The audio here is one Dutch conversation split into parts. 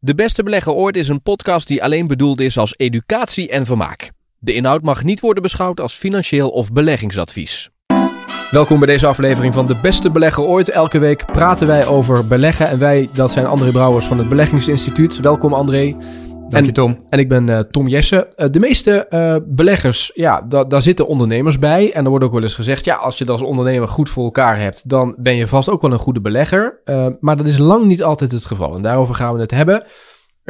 De Beste Belegger Ooit is een podcast die alleen bedoeld is als educatie en vermaak. De inhoud mag niet worden beschouwd als financieel of beleggingsadvies. Welkom bij deze aflevering van De Beste Belegger Ooit. Elke week praten wij over beleggen en wij, dat zijn André Brouwers van het Beleggingsinstituut. Welkom André. Dank je Tom. En ik ben uh, Tom Jesse. Uh, de meeste uh, beleggers, ja, da daar zitten ondernemers bij. En er wordt ook wel eens gezegd, ja, als je dat als ondernemer goed voor elkaar hebt, dan ben je vast ook wel een goede belegger. maar dat is lang niet altijd het geval. En daarover gaan we het hebben.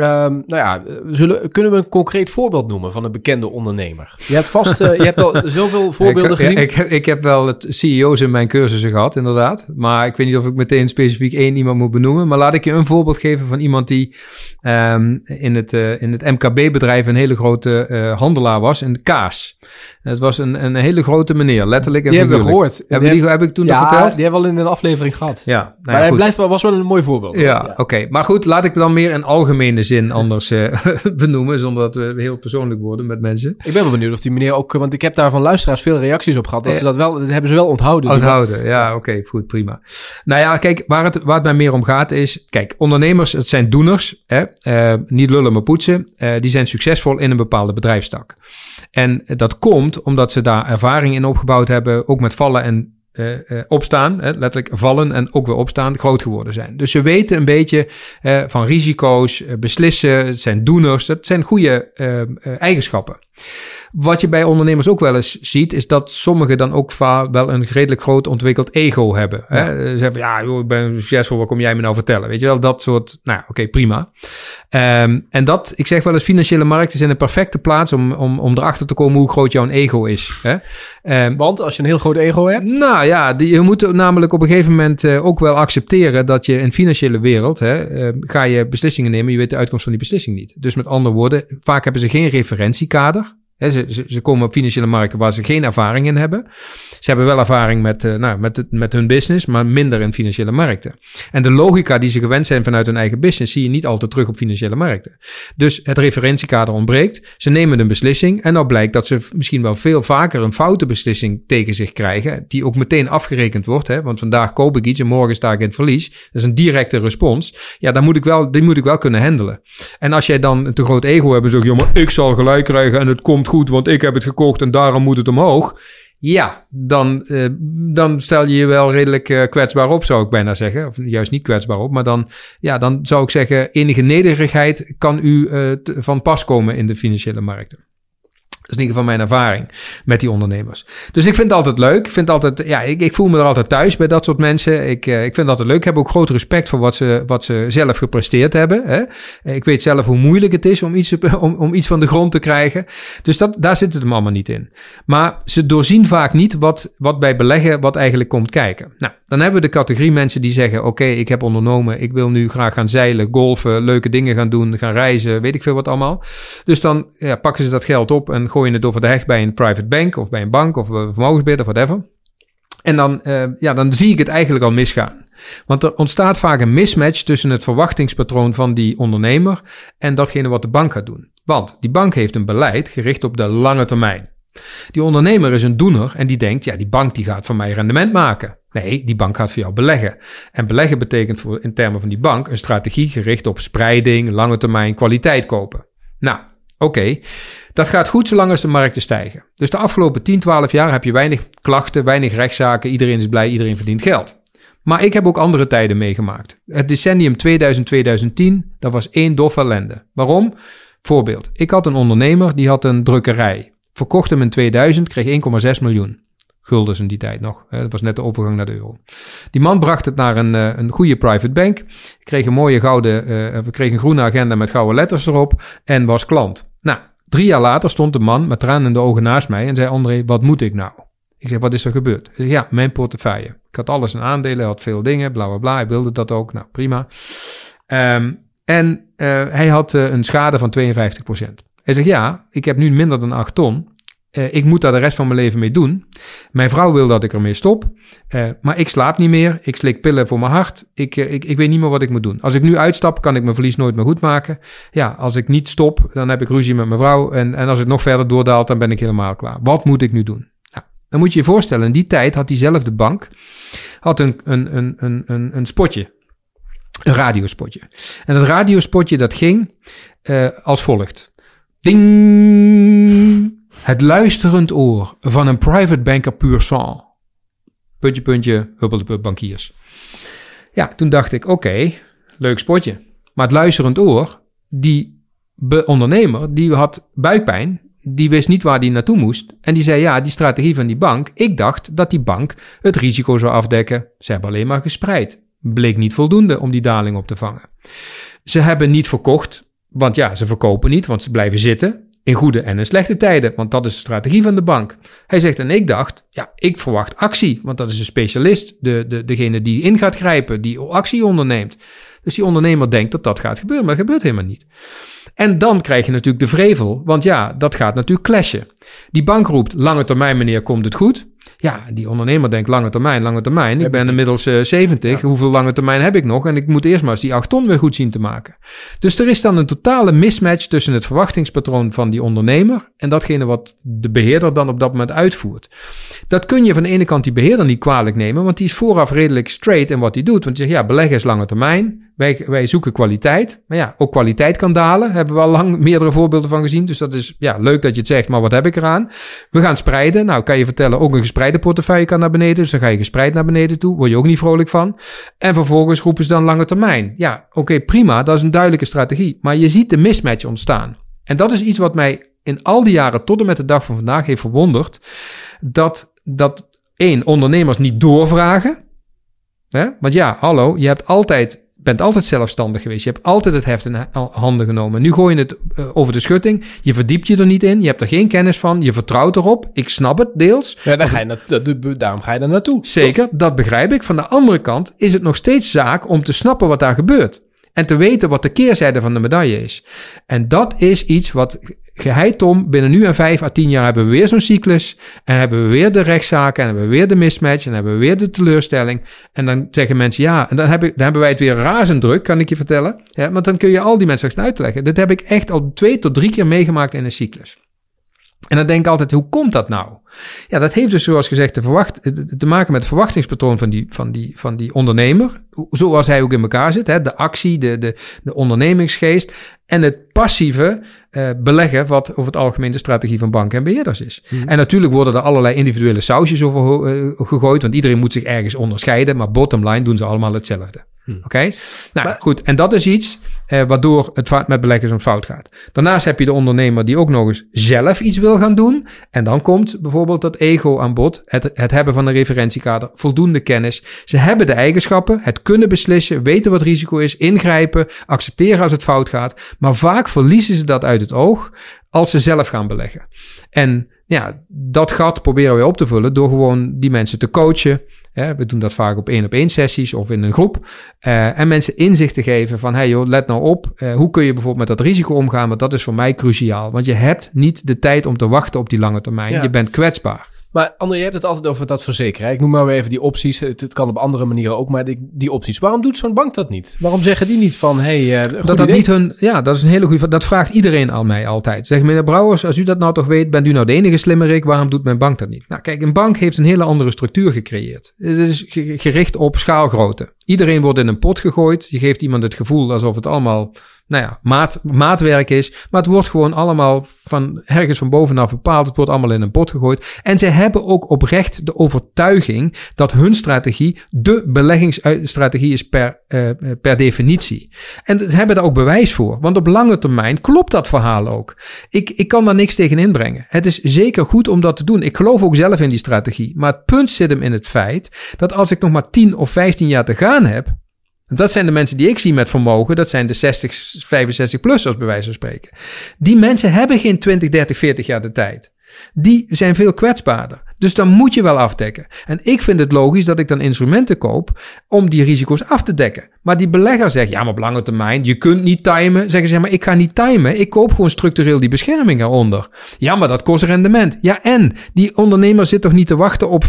Um, nou ja, zullen, kunnen we een concreet voorbeeld noemen van een bekende ondernemer? Je hebt vast, uh, je hebt al zoveel voorbeelden ik, gezien. Ik, ik, heb wel het CEO's in mijn cursussen gehad, inderdaad. Maar ik weet niet of ik meteen specifiek één iemand moet benoemen. Maar laat ik je een voorbeeld geven van iemand die um, in het, uh, in het MKB-bedrijf een hele grote uh, handelaar was in de kaas. Het was een, een hele grote meneer, letterlijk en Die hebben we gehoord. Hebben die, heb ik toen ja, verteld? die hebben we al in een aflevering gehad. Ja, nou maar hij blijft wel, was wel een mooi voorbeeld. Ja, ja. oké. Okay. Maar goed, laat ik dan meer in algemene zin anders uh, benoemen, zonder dat we heel persoonlijk worden met mensen. Ik ben wel benieuwd of die meneer ook, want ik heb daar van luisteraars veel reacties op gehad, dat ze dat wel, dat hebben ze wel onthouden. Onthouden, ja, oké, okay, goed, prima. Nou ja, kijk, waar het, waar het mij meer om gaat is, kijk, ondernemers, het zijn doeners, hè, uh, niet lullen maar poetsen, uh, die zijn succesvol in een bepaalde bedrijfstak. En dat komt omdat ze daar ervaring in opgebouwd hebben, ook met vallen en uh, uh, opstaan, hè, letterlijk vallen en ook weer opstaan, groot geworden zijn. Dus ze weten een beetje uh, van risico's, beslissen, het zijn doeners, dat zijn goede eigenschappen. Wat je bij ondernemers ook wel eens ziet, is dat sommigen dan ook wel een redelijk groot ontwikkeld ego hebben. Ja. Hè? Ze hebben, ja, joh, ik ben succesvol, wat kom jij me nou vertellen? Weet je wel, dat soort, nou, oké, okay, prima. Um, en dat, ik zeg wel eens, financiële markten zijn een perfecte plaats om, om, om erachter te komen hoe groot jouw ego is. Hè? Um, Want als je een heel groot ego hebt? Nou ja, die, je moet namelijk op een gegeven moment uh, ook wel accepteren dat je in financiële wereld, hè, uh, ga je beslissingen nemen, je weet de uitkomst van die beslissing niet. Dus met andere woorden, vaak hebben ze geen referentiekader. Ze, ze, komen op financiële markten waar ze geen ervaring in hebben. Ze hebben wel ervaring met, uh, nou, met, met hun business, maar minder in financiële markten. En de logica die ze gewend zijn vanuit hun eigen business, zie je niet altijd terug op financiële markten. Dus het referentiekader ontbreekt. Ze nemen een beslissing. En nou blijkt dat ze misschien wel veel vaker een foute beslissing tegen zich krijgen. Die ook meteen afgerekend wordt. Hè? Want vandaag koop ik iets en morgen sta ik in het verlies. Dat is een directe respons. Ja, dan moet ik wel, die moet ik wel kunnen handelen. En als jij dan een te groot ego hebt en zegt, maar ik zal gelijk krijgen en het komt goed, want ik heb het gekocht en daarom moet het omhoog. Ja, dan, uh, dan stel je je wel redelijk uh, kwetsbaar op, zou ik bijna zeggen. Of juist niet kwetsbaar op, maar dan, ja, dan zou ik zeggen, enige nederigheid kan u uh, van pas komen in de financiële markten. Dat is in ieder geval mijn ervaring met die ondernemers. Dus ik vind het altijd leuk. Ik, vind altijd, ja, ik, ik voel me er altijd thuis bij dat soort mensen. Ik, uh, ik vind het altijd leuk. Ik heb ook groot respect voor wat ze, wat ze zelf gepresteerd hebben. Hè? Ik weet zelf hoe moeilijk het is om iets, om, om iets van de grond te krijgen. Dus dat, daar zit het hem allemaal niet in. Maar ze doorzien vaak niet wat, wat bij beleggen wat eigenlijk komt kijken. Nou, dan hebben we de categorie mensen die zeggen... oké, ik heb ondernomen. Ik wil nu graag gaan zeilen, golfen, leuke dingen gaan doen... gaan reizen, weet ik veel wat allemaal. Dus dan ja, pakken ze dat geld op en gooien het over de heg bij een private bank of bij een bank of een vermogensbeheerder of whatever. En dan, uh, ja, dan zie ik het eigenlijk al misgaan. Want er ontstaat vaak een mismatch tussen het verwachtingspatroon van die ondernemer en datgene wat de bank gaat doen. Want die bank heeft een beleid gericht op de lange termijn. Die ondernemer is een doener en die denkt, ja, die bank die gaat van mij rendement maken. Nee, die bank gaat voor jou beleggen. En beleggen betekent voor, in termen van die bank een strategie gericht op spreiding, lange termijn, kwaliteit kopen. Nou, oké. Dat gaat goed zolang als de markten stijgen. Dus de afgelopen 10, 12 jaar heb je weinig klachten, weinig rechtszaken. Iedereen is blij, iedereen verdient geld. Maar ik heb ook andere tijden meegemaakt. Het decennium 2000-2010, dat was één doffe ellende. Waarom? Voorbeeld. Ik had een ondernemer die had een drukkerij. Verkocht hem in 2000, kreeg 1,6 miljoen. Guldens in die tijd nog. Dat was net de overgang naar de euro. Die man bracht het naar een, een goede private bank. Kreeg een mooie gouden, uh, we kregen een groene agenda met gouden letters erop. En was klant. Nou, Drie jaar later stond de man met tranen in de ogen naast mij en zei: André, wat moet ik nou? Ik zeg: Wat is er gebeurd? Hij zei: Ja, mijn portefeuille. Ik had alles in aandelen, had veel dingen, bla bla bla. Hij wilde dat ook. Nou, prima. Um, en uh, hij had uh, een schade van 52%. Hij zegt: Ja, ik heb nu minder dan 8 ton. Uh, ik moet daar de rest van mijn leven mee doen. Mijn vrouw wil dat ik ermee stop. Uh, maar ik slaap niet meer. Ik slik pillen voor mijn hart. Ik, uh, ik, ik weet niet meer wat ik moet doen. Als ik nu uitstap, kan ik mijn verlies nooit meer goed maken. Ja, als ik niet stop, dan heb ik ruzie met mijn vrouw. En, en als het nog verder doordaalt, dan ben ik helemaal klaar. Wat moet ik nu doen? Nou, dan moet je je voorstellen, in die tijd had diezelfde bank had een, een, een, een, een, een spotje. een radiospotje. En dat radiospotje dat ging als volgt. Ding! Het luisterend oor van een private banker puur sang. Puntje, puntje, huppelde bankiers. Ja, toen dacht ik, oké, leuk spotje. Maar het luisterend oor, die ondernemer, die had buikpijn. Die wist niet waar die naartoe moest. En die zei, ja, die strategie van die bank. Ik dacht dat die bank het risico zou afdekken. Ze hebben alleen maar gespreid. Bleek niet voldoende om die daling op te vangen. Ze hebben niet verkocht, want ja, ze verkopen niet, want ze blijven zitten. In goede en in slechte tijden, want dat is de strategie van de bank. Hij zegt, en ik dacht, ja, ik verwacht actie, want dat is een specialist, de, de, degene die in gaat grijpen, die actie onderneemt. Dus die ondernemer denkt dat dat gaat gebeuren, maar dat gebeurt helemaal niet. En dan krijg je natuurlijk de vrevel, want ja, dat gaat natuurlijk clashen. Die bank roept, lange termijn meneer, komt het goed. Ja, die ondernemer denkt lange termijn, lange termijn. Ik ben inmiddels uh, 70. Hoeveel lange termijn heb ik nog? En ik moet eerst maar eens die 8 ton weer goed zien te maken. Dus er is dan een totale mismatch tussen het verwachtingspatroon van die ondernemer en datgene wat de beheerder dan op dat moment uitvoert. Dat kun je van de ene kant die beheerder niet kwalijk nemen, want die is vooraf redelijk straight in wat hij doet. Want hij zegt, ja, beleggen is lange termijn. Wij, wij zoeken kwaliteit. Maar ja, ook kwaliteit kan dalen. Hebben we al lang meerdere voorbeelden van gezien. Dus dat is ja, leuk dat je het zegt, maar wat heb ik eraan? We gaan spreiden. Nou, kan je vertellen, ook een gespreide portefeuille kan naar beneden. Dus dan ga je gespreid naar beneden toe. Word je ook niet vrolijk van. En vervolgens roepen ze dan lange termijn. Ja, oké, prima. Dat is een duidelijke strategie. Maar je ziet de mismatch ontstaan. En dat is iets wat mij in al die jaren tot en met de dag van vandaag heeft verwonderd. Dat, dat één, ondernemers niet doorvragen. Hè? Want ja, hallo, je hebt altijd bent altijd zelfstandig geweest. Je hebt altijd het heft in handen genomen. Nu gooi je het uh, over de schutting. Je verdiept je er niet in. Je hebt er geen kennis van. Je vertrouwt erop. Ik snap het deels. Ja, dan ga je dat, daarom ga je er naartoe. Zeker, dat begrijp ik. Van de andere kant is het nog steeds zaak om te snappen wat daar gebeurt. En te weten wat de keerzijde van de medaille is. En dat is iets wat geheid Tom, binnen nu en vijf à tien jaar hebben we weer zo'n cyclus. En hebben we weer de rechtszaken. En hebben we weer de mismatch. En hebben we weer de teleurstelling. En dan zeggen mensen ja. En dan, heb ik, dan hebben wij het weer razend druk, kan ik je vertellen. Ja, want dan kun je al die mensen gaan uitleggen. Dit heb ik echt al twee tot drie keer meegemaakt in een cyclus. En dan denk ik altijd, hoe komt dat nou? Ja, dat heeft dus zoals gezegd te, verwacht, te maken met het verwachtingspatroon van die, van, die, van die ondernemer. Zoals hij ook in elkaar zit. Hè? De actie, de, de, de ondernemingsgeest en het passieve uh, beleggen, wat over het algemeen de strategie van banken en beheerders is. Mhm. En natuurlijk worden er allerlei individuele sausjes over uh, gegooid, want iedereen moet zich ergens onderscheiden, maar bottom line doen ze allemaal hetzelfde. Hmm. Oké? Nou goed, en dat is iets eh, waardoor het met beleggers om fout gaat. Daarnaast heb je de ondernemer die ook nog eens zelf iets wil gaan doen. En dan komt bijvoorbeeld dat ego aan bod. Het, het hebben van een referentiekader, voldoende kennis. Ze hebben de eigenschappen, het kunnen beslissen, weten wat risico is, ingrijpen, accepteren als het fout gaat. Maar vaak verliezen ze dat uit het oog als ze zelf gaan beleggen. En ja, dat gat proberen we op te vullen door gewoon die mensen te coachen, we doen dat vaak op één op één sessies of in een groep. Uh, en mensen inzicht te geven van, hey joh, let nou op. Uh, hoe kun je bijvoorbeeld met dat risico omgaan? Want dat is voor mij cruciaal. Want je hebt niet de tijd om te wachten op die lange termijn. Je bent kwetsbaar. Maar André, je hebt het altijd over dat verzekeren. Ik noem maar weer even die opties. Het, kan op andere manieren ook, maar die, die opties. Waarom doet zo'n bank dat niet? Waarom zeggen die niet van, hey, uh, dat dat niet hun, ja, dat is een hele goede. Dat vraagt iedereen aan mij altijd. Zeg meneer Brouwers, als u dat nou toch weet, bent u nou de enige slimmerik? Waarom doet mijn bank dat niet? Nou, kijk, een bank heeft een hele andere structuur gecreëerd. Het is gericht op schaalgrootte. Iedereen wordt in een pot gegooid. Je geeft iemand het gevoel alsof het allemaal nou ja, maat, maatwerk is. Maar het wordt gewoon allemaal van ergens van bovenaf bepaald. Het wordt allemaal in een pot gegooid. En ze hebben ook oprecht de overtuiging dat hun strategie de beleggingsstrategie is per, uh, per definitie. En ze hebben daar ook bewijs voor. Want op lange termijn klopt dat verhaal ook. Ik, ik kan daar niks tegen inbrengen. Het is zeker goed om dat te doen. Ik geloof ook zelf in die strategie. Maar het punt zit hem in het feit dat als ik nog maar 10 of 15 jaar te gaan heb dat zijn de mensen die ik zie met vermogen. Dat zijn de 60, 65-plussers bij wijze van spreken. Die mensen hebben geen 20, 30, 40 jaar de tijd. Die zijn veel kwetsbaarder. Dus dan moet je wel afdekken. En ik vind het logisch dat ik dan instrumenten koop om die risico's af te dekken. Maar die belegger zegt, ja, maar op lange termijn, je kunt niet timen. Zeggen ze, maar ik ga niet timen. Ik koop gewoon structureel die bescherming eronder. Ja, maar dat kost rendement. Ja, en die ondernemer zit toch niet te wachten op 50%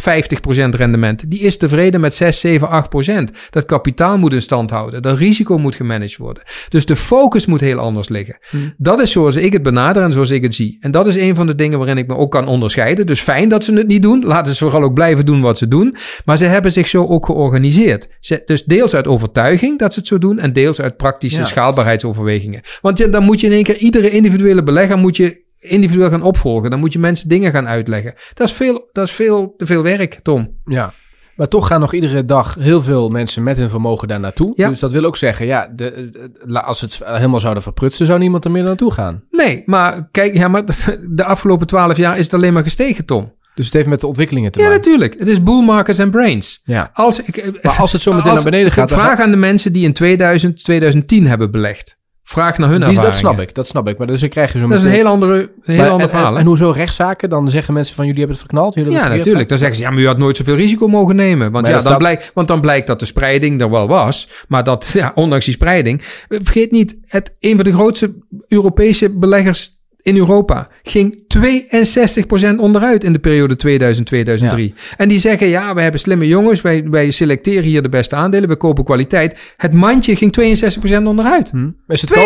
rendement. Die is tevreden met 6, 7, 8%. Dat kapitaal moet in stand houden. Dat risico moet gemanaged worden. Dus de focus moet heel anders liggen. Hmm. Dat is zoals ik het benader en zoals ik het zie. En dat is een van de dingen waarin ik me ook kan onderscheiden. Dus fijn dat ze het niet doen. Laten ze vooral ook blijven doen wat ze doen. Maar ze hebben zich zo ook georganiseerd. Ze, dus deels uit overtuiging dat ze het zo doen. En deels uit praktische Ja. schaalbaarheidsoverwegingen. Want dan moet je in één keer iedere individuele belegger moet je individueel gaan opvolgen. Dan moet je mensen dingen gaan uitleggen. Dat is veel, dat is veel te veel werk, Tom. Ja. Maar toch gaan nog iedere dag heel veel mensen met hun vermogen daar naartoe. Ja. Dus dat wil ook zeggen, ja, de, als het helemaal zouden verprutsen, zou niemand er meer naartoe gaan. Nee, maar kijk, ja, maar de afgelopen twaalf jaar is het alleen maar gestegen, Tom. Dus het heeft met de ontwikkelingen te Ja, maken. natuurlijk. Het is bull markets en brains. Ja. Als ik, Maar als het zo meteen naar beneden gaat, Vraag aan de mensen die in 2000, 2010 hebben belegd. Vraag naar hun Die, dat snap ik, dat snap ik. Maar dus dan krijg je zo Dat is een heel, andere, een heel ander en- verhaal. En, hè? en hoezo rechtszaken? Dan zeggen mensen van jullie hebben het verknald. Jullie ja, het natuurlijk. Dan zeggen ze, ja, maar u had nooit zoveel risico mogen nemen. Want, Maar ja, dan staat- blijkt, want dan blijkt dat de spreiding er wel was. Maar dat, ja, ondanks die spreiding... Vergeet niet, het, een van de grootste Europese beleggers in Europa ging 62% onderuit in de periode 2000-2003. En die zeggen, ja, we hebben slimme jongens, wij, wij selecteren hier de beste aandelen, we kopen kwaliteit. Het mandje ging 62% onderuit. Hm? Is, het kan-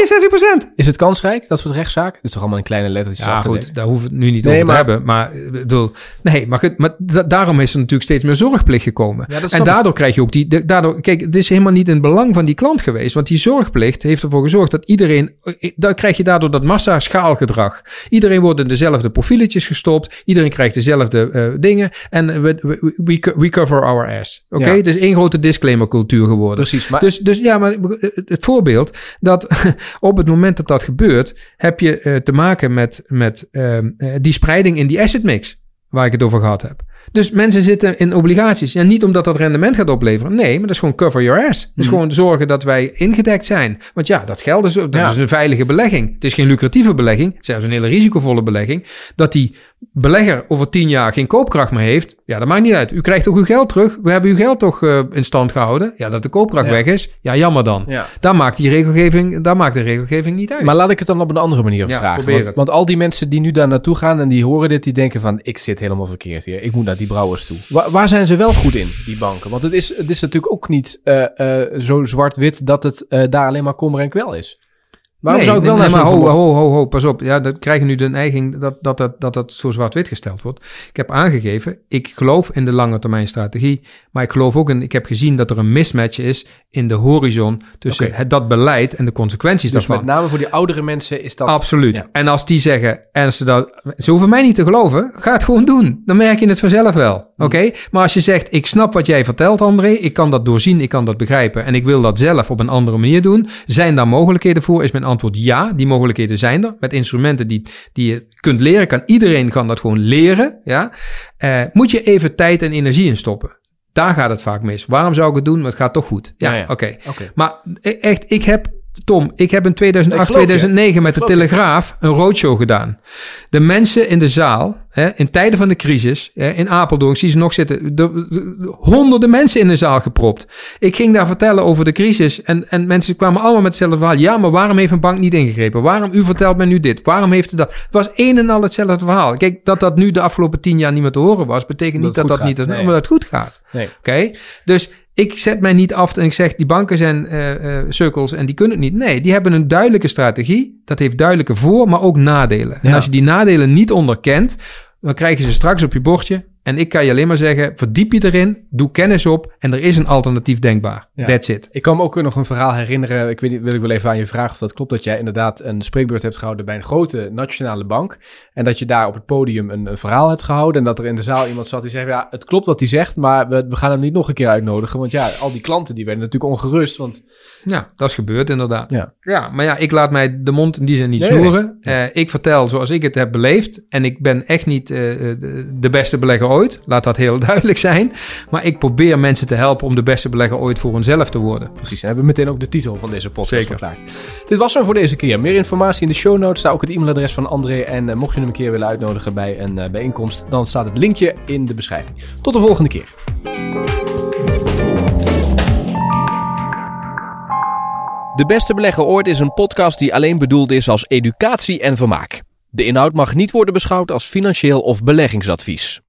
62%! is het kansrijk, dat soort rechtszaken? Dat is toch allemaal in kleine lettertjes Ja, goed, daar hoeven we het nu niet Nee, over maar- te hebben. Maar, eh, bedoel, nee, maar, goed, maar da- daarom is er natuurlijk steeds meer zorgplicht gekomen. Ja, en daardoor krijg je ook die. de- daardoor, kijk, het is helemaal niet in het belang van die klant geweest. Want die zorgplicht heeft ervoor gezorgd dat iedereen. eh, Dan krijg je daardoor dat massa-schaalgedrag. Iedereen wordt in dezelfde profieletjes gestopt. Iedereen krijgt dezelfde eh, dingen. En we, we, we, co- we cover our ass. Oké, Ja. het is één grote disclaimer-cultuur geworden. Precies, maar Dus, dus ja, maar het voorbeeld dat op het moment dat dat gebeurt, heb je eh, te maken met, met ehm, eh, die spreiding in die asset mix, waar ik het over gehad heb. Dus mensen zitten in obligaties. Ja, niet omdat dat rendement gaat opleveren. Nee, maar dat is gewoon cover your ass. Dat is Mhm. gewoon zorgen dat wij ingedekt zijn. Want ja, dat geld is, dat Ja. is een veilige belegging. Het is geen lucratieve belegging. Het is zelfs een hele risicovolle belegging. Dat die belegger over tien jaar geen koopkracht meer heeft. Ja, dat maakt niet uit. U krijgt toch uw geld terug. We hebben uw geld toch eh, in stand gehouden. Ja, dat de koopkracht Ja. weg is. Ja, jammer dan. ja. Daar maakt die regelgeving, daar maakt de regelgeving niet uit. Maar laat ik het dan op een andere manier Ja, vragen. probeer Want, het. want al die mensen die nu daar naartoe gaan en die horen dit, die denken van... ik zit helemaal verkeerd hier. Ik moet naar die brouwers toe. Waar, waar zijn ze wel goed in, die banken? Want het is, het is natuurlijk ook niet eh, eh, zo zwart-wit dat het daar alleen maar kommer en kwel is. Waarom Nee, zou ik wel naar maar ho, ho, ho, ho, pas op. Ja, dat krijgen nu de neiging dat dat, dat, dat, dat zo zwart-wit gesteld wordt. Ik heb aangegeven, ik geloof in de lange termijn strategie. Maar ik geloof ook in, ik heb gezien dat er een mismatch is in de horizon tussen het, dat beleid en de consequenties Dus daarvan. met name voor die oudere mensen is dat... Absoluut. Ja. En als die zeggen, en ze, dat, ze hoeven mij niet te geloven, ga het gewoon doen. Dan merk je het vanzelf wel. Hmm. Oké? Maar als je zegt, ik snap wat jij vertelt, André, ik kan dat doorzien, ik kan dat begrijpen en ik wil dat zelf op een andere manier doen, zijn daar mogelijkheden voor? Is mijn antwoord ja, die mogelijkheden zijn er. Met instrumenten die, die je kunt leren, kan iedereen kan dat gewoon leren. Ja? Eh, moet je even tijd en energie in stoppen. Daar gaat het vaak mis. Waarom zou ik het doen? Maar het gaat toch goed. Ja, Ja, ja. oké. Oké. Maar e- echt, ik heb, Tom, ik heb in 2008, Ik geloof je. 2009 met de. Telegraaf een roadshow gedaan. De mensen in de zaal, hè, in tijden van de crisis, hè, in Apeldoorn, zie ze nog zitten, de, de- honderden mensen in de zaal gepropt. Ik ging daar vertellen over de crisis en, en mensen kwamen allemaal met hetzelfde verhaal. Ja, maar waarom heeft een bank niet ingegrepen? Waarom, u vertelt mij nu dit? Waarom heeft het dat? Het was een en al hetzelfde verhaal. Kijk, dat dat nu de afgelopen tien jaar niet meer te horen was, betekent Dat niet dat dat niet. Nee. maar dat het goed gaat. Nee. Oké, dus ik zet mij niet af en ik zeg die banken zijn eh cirkels en die kunnen het niet. Nee, die hebben een duidelijke strategie. Dat heeft duidelijke voor, maar ook nadelen. En als je die nadelen niet onderkent, dan krijg je ze straks op je bordje. En ik kan je alleen maar zeggen, verdiep je erin, doe kennis op en er is een alternatief denkbaar. Ja. That's it. Ik kan me ook nog een verhaal herinneren. Ik weet niet, wil ik wel even aan je vragen of dat klopt. Dat jij inderdaad een spreekbeurt hebt gehouden bij een grote nationale bank. En dat je daar op het podium een, een verhaal hebt gehouden. En dat er in de zaal iemand zat die zei: Ja, het klopt wat hij zegt, maar we, we gaan hem niet nog een keer uitnodigen. Want ja, al die klanten die werden natuurlijk ongerust. Want Ja, dat is gebeurd inderdaad. Ja. ja, maar ja, ik laat mij de mond in die zin niet Nee, nee. snoeren. Eh, ik vertel zoals ik het heb beleefd. En ik ben echt niet eh, de, de beste belegger ooit. Laat dat heel duidelijk zijn. Maar ik probeer mensen te helpen om de beste belegger ooit voor hunzelf te worden. precies, en hebben we meteen ook de titel van deze podcast Zeker. verklaard. Dit was hem voor deze keer. Meer informatie in de show notes. Staat ook het e-mailadres van André. En eh, mocht je hem een keer willen uitnodigen bij een eh, bijeenkomst, dan staat het linkje in de beschrijving. Tot de volgende keer. De Beste Belegger Ooit is een podcast die alleen bedoeld is als educatie en vermaak. De inhoud mag niet worden beschouwd als financieel of beleggingsadvies.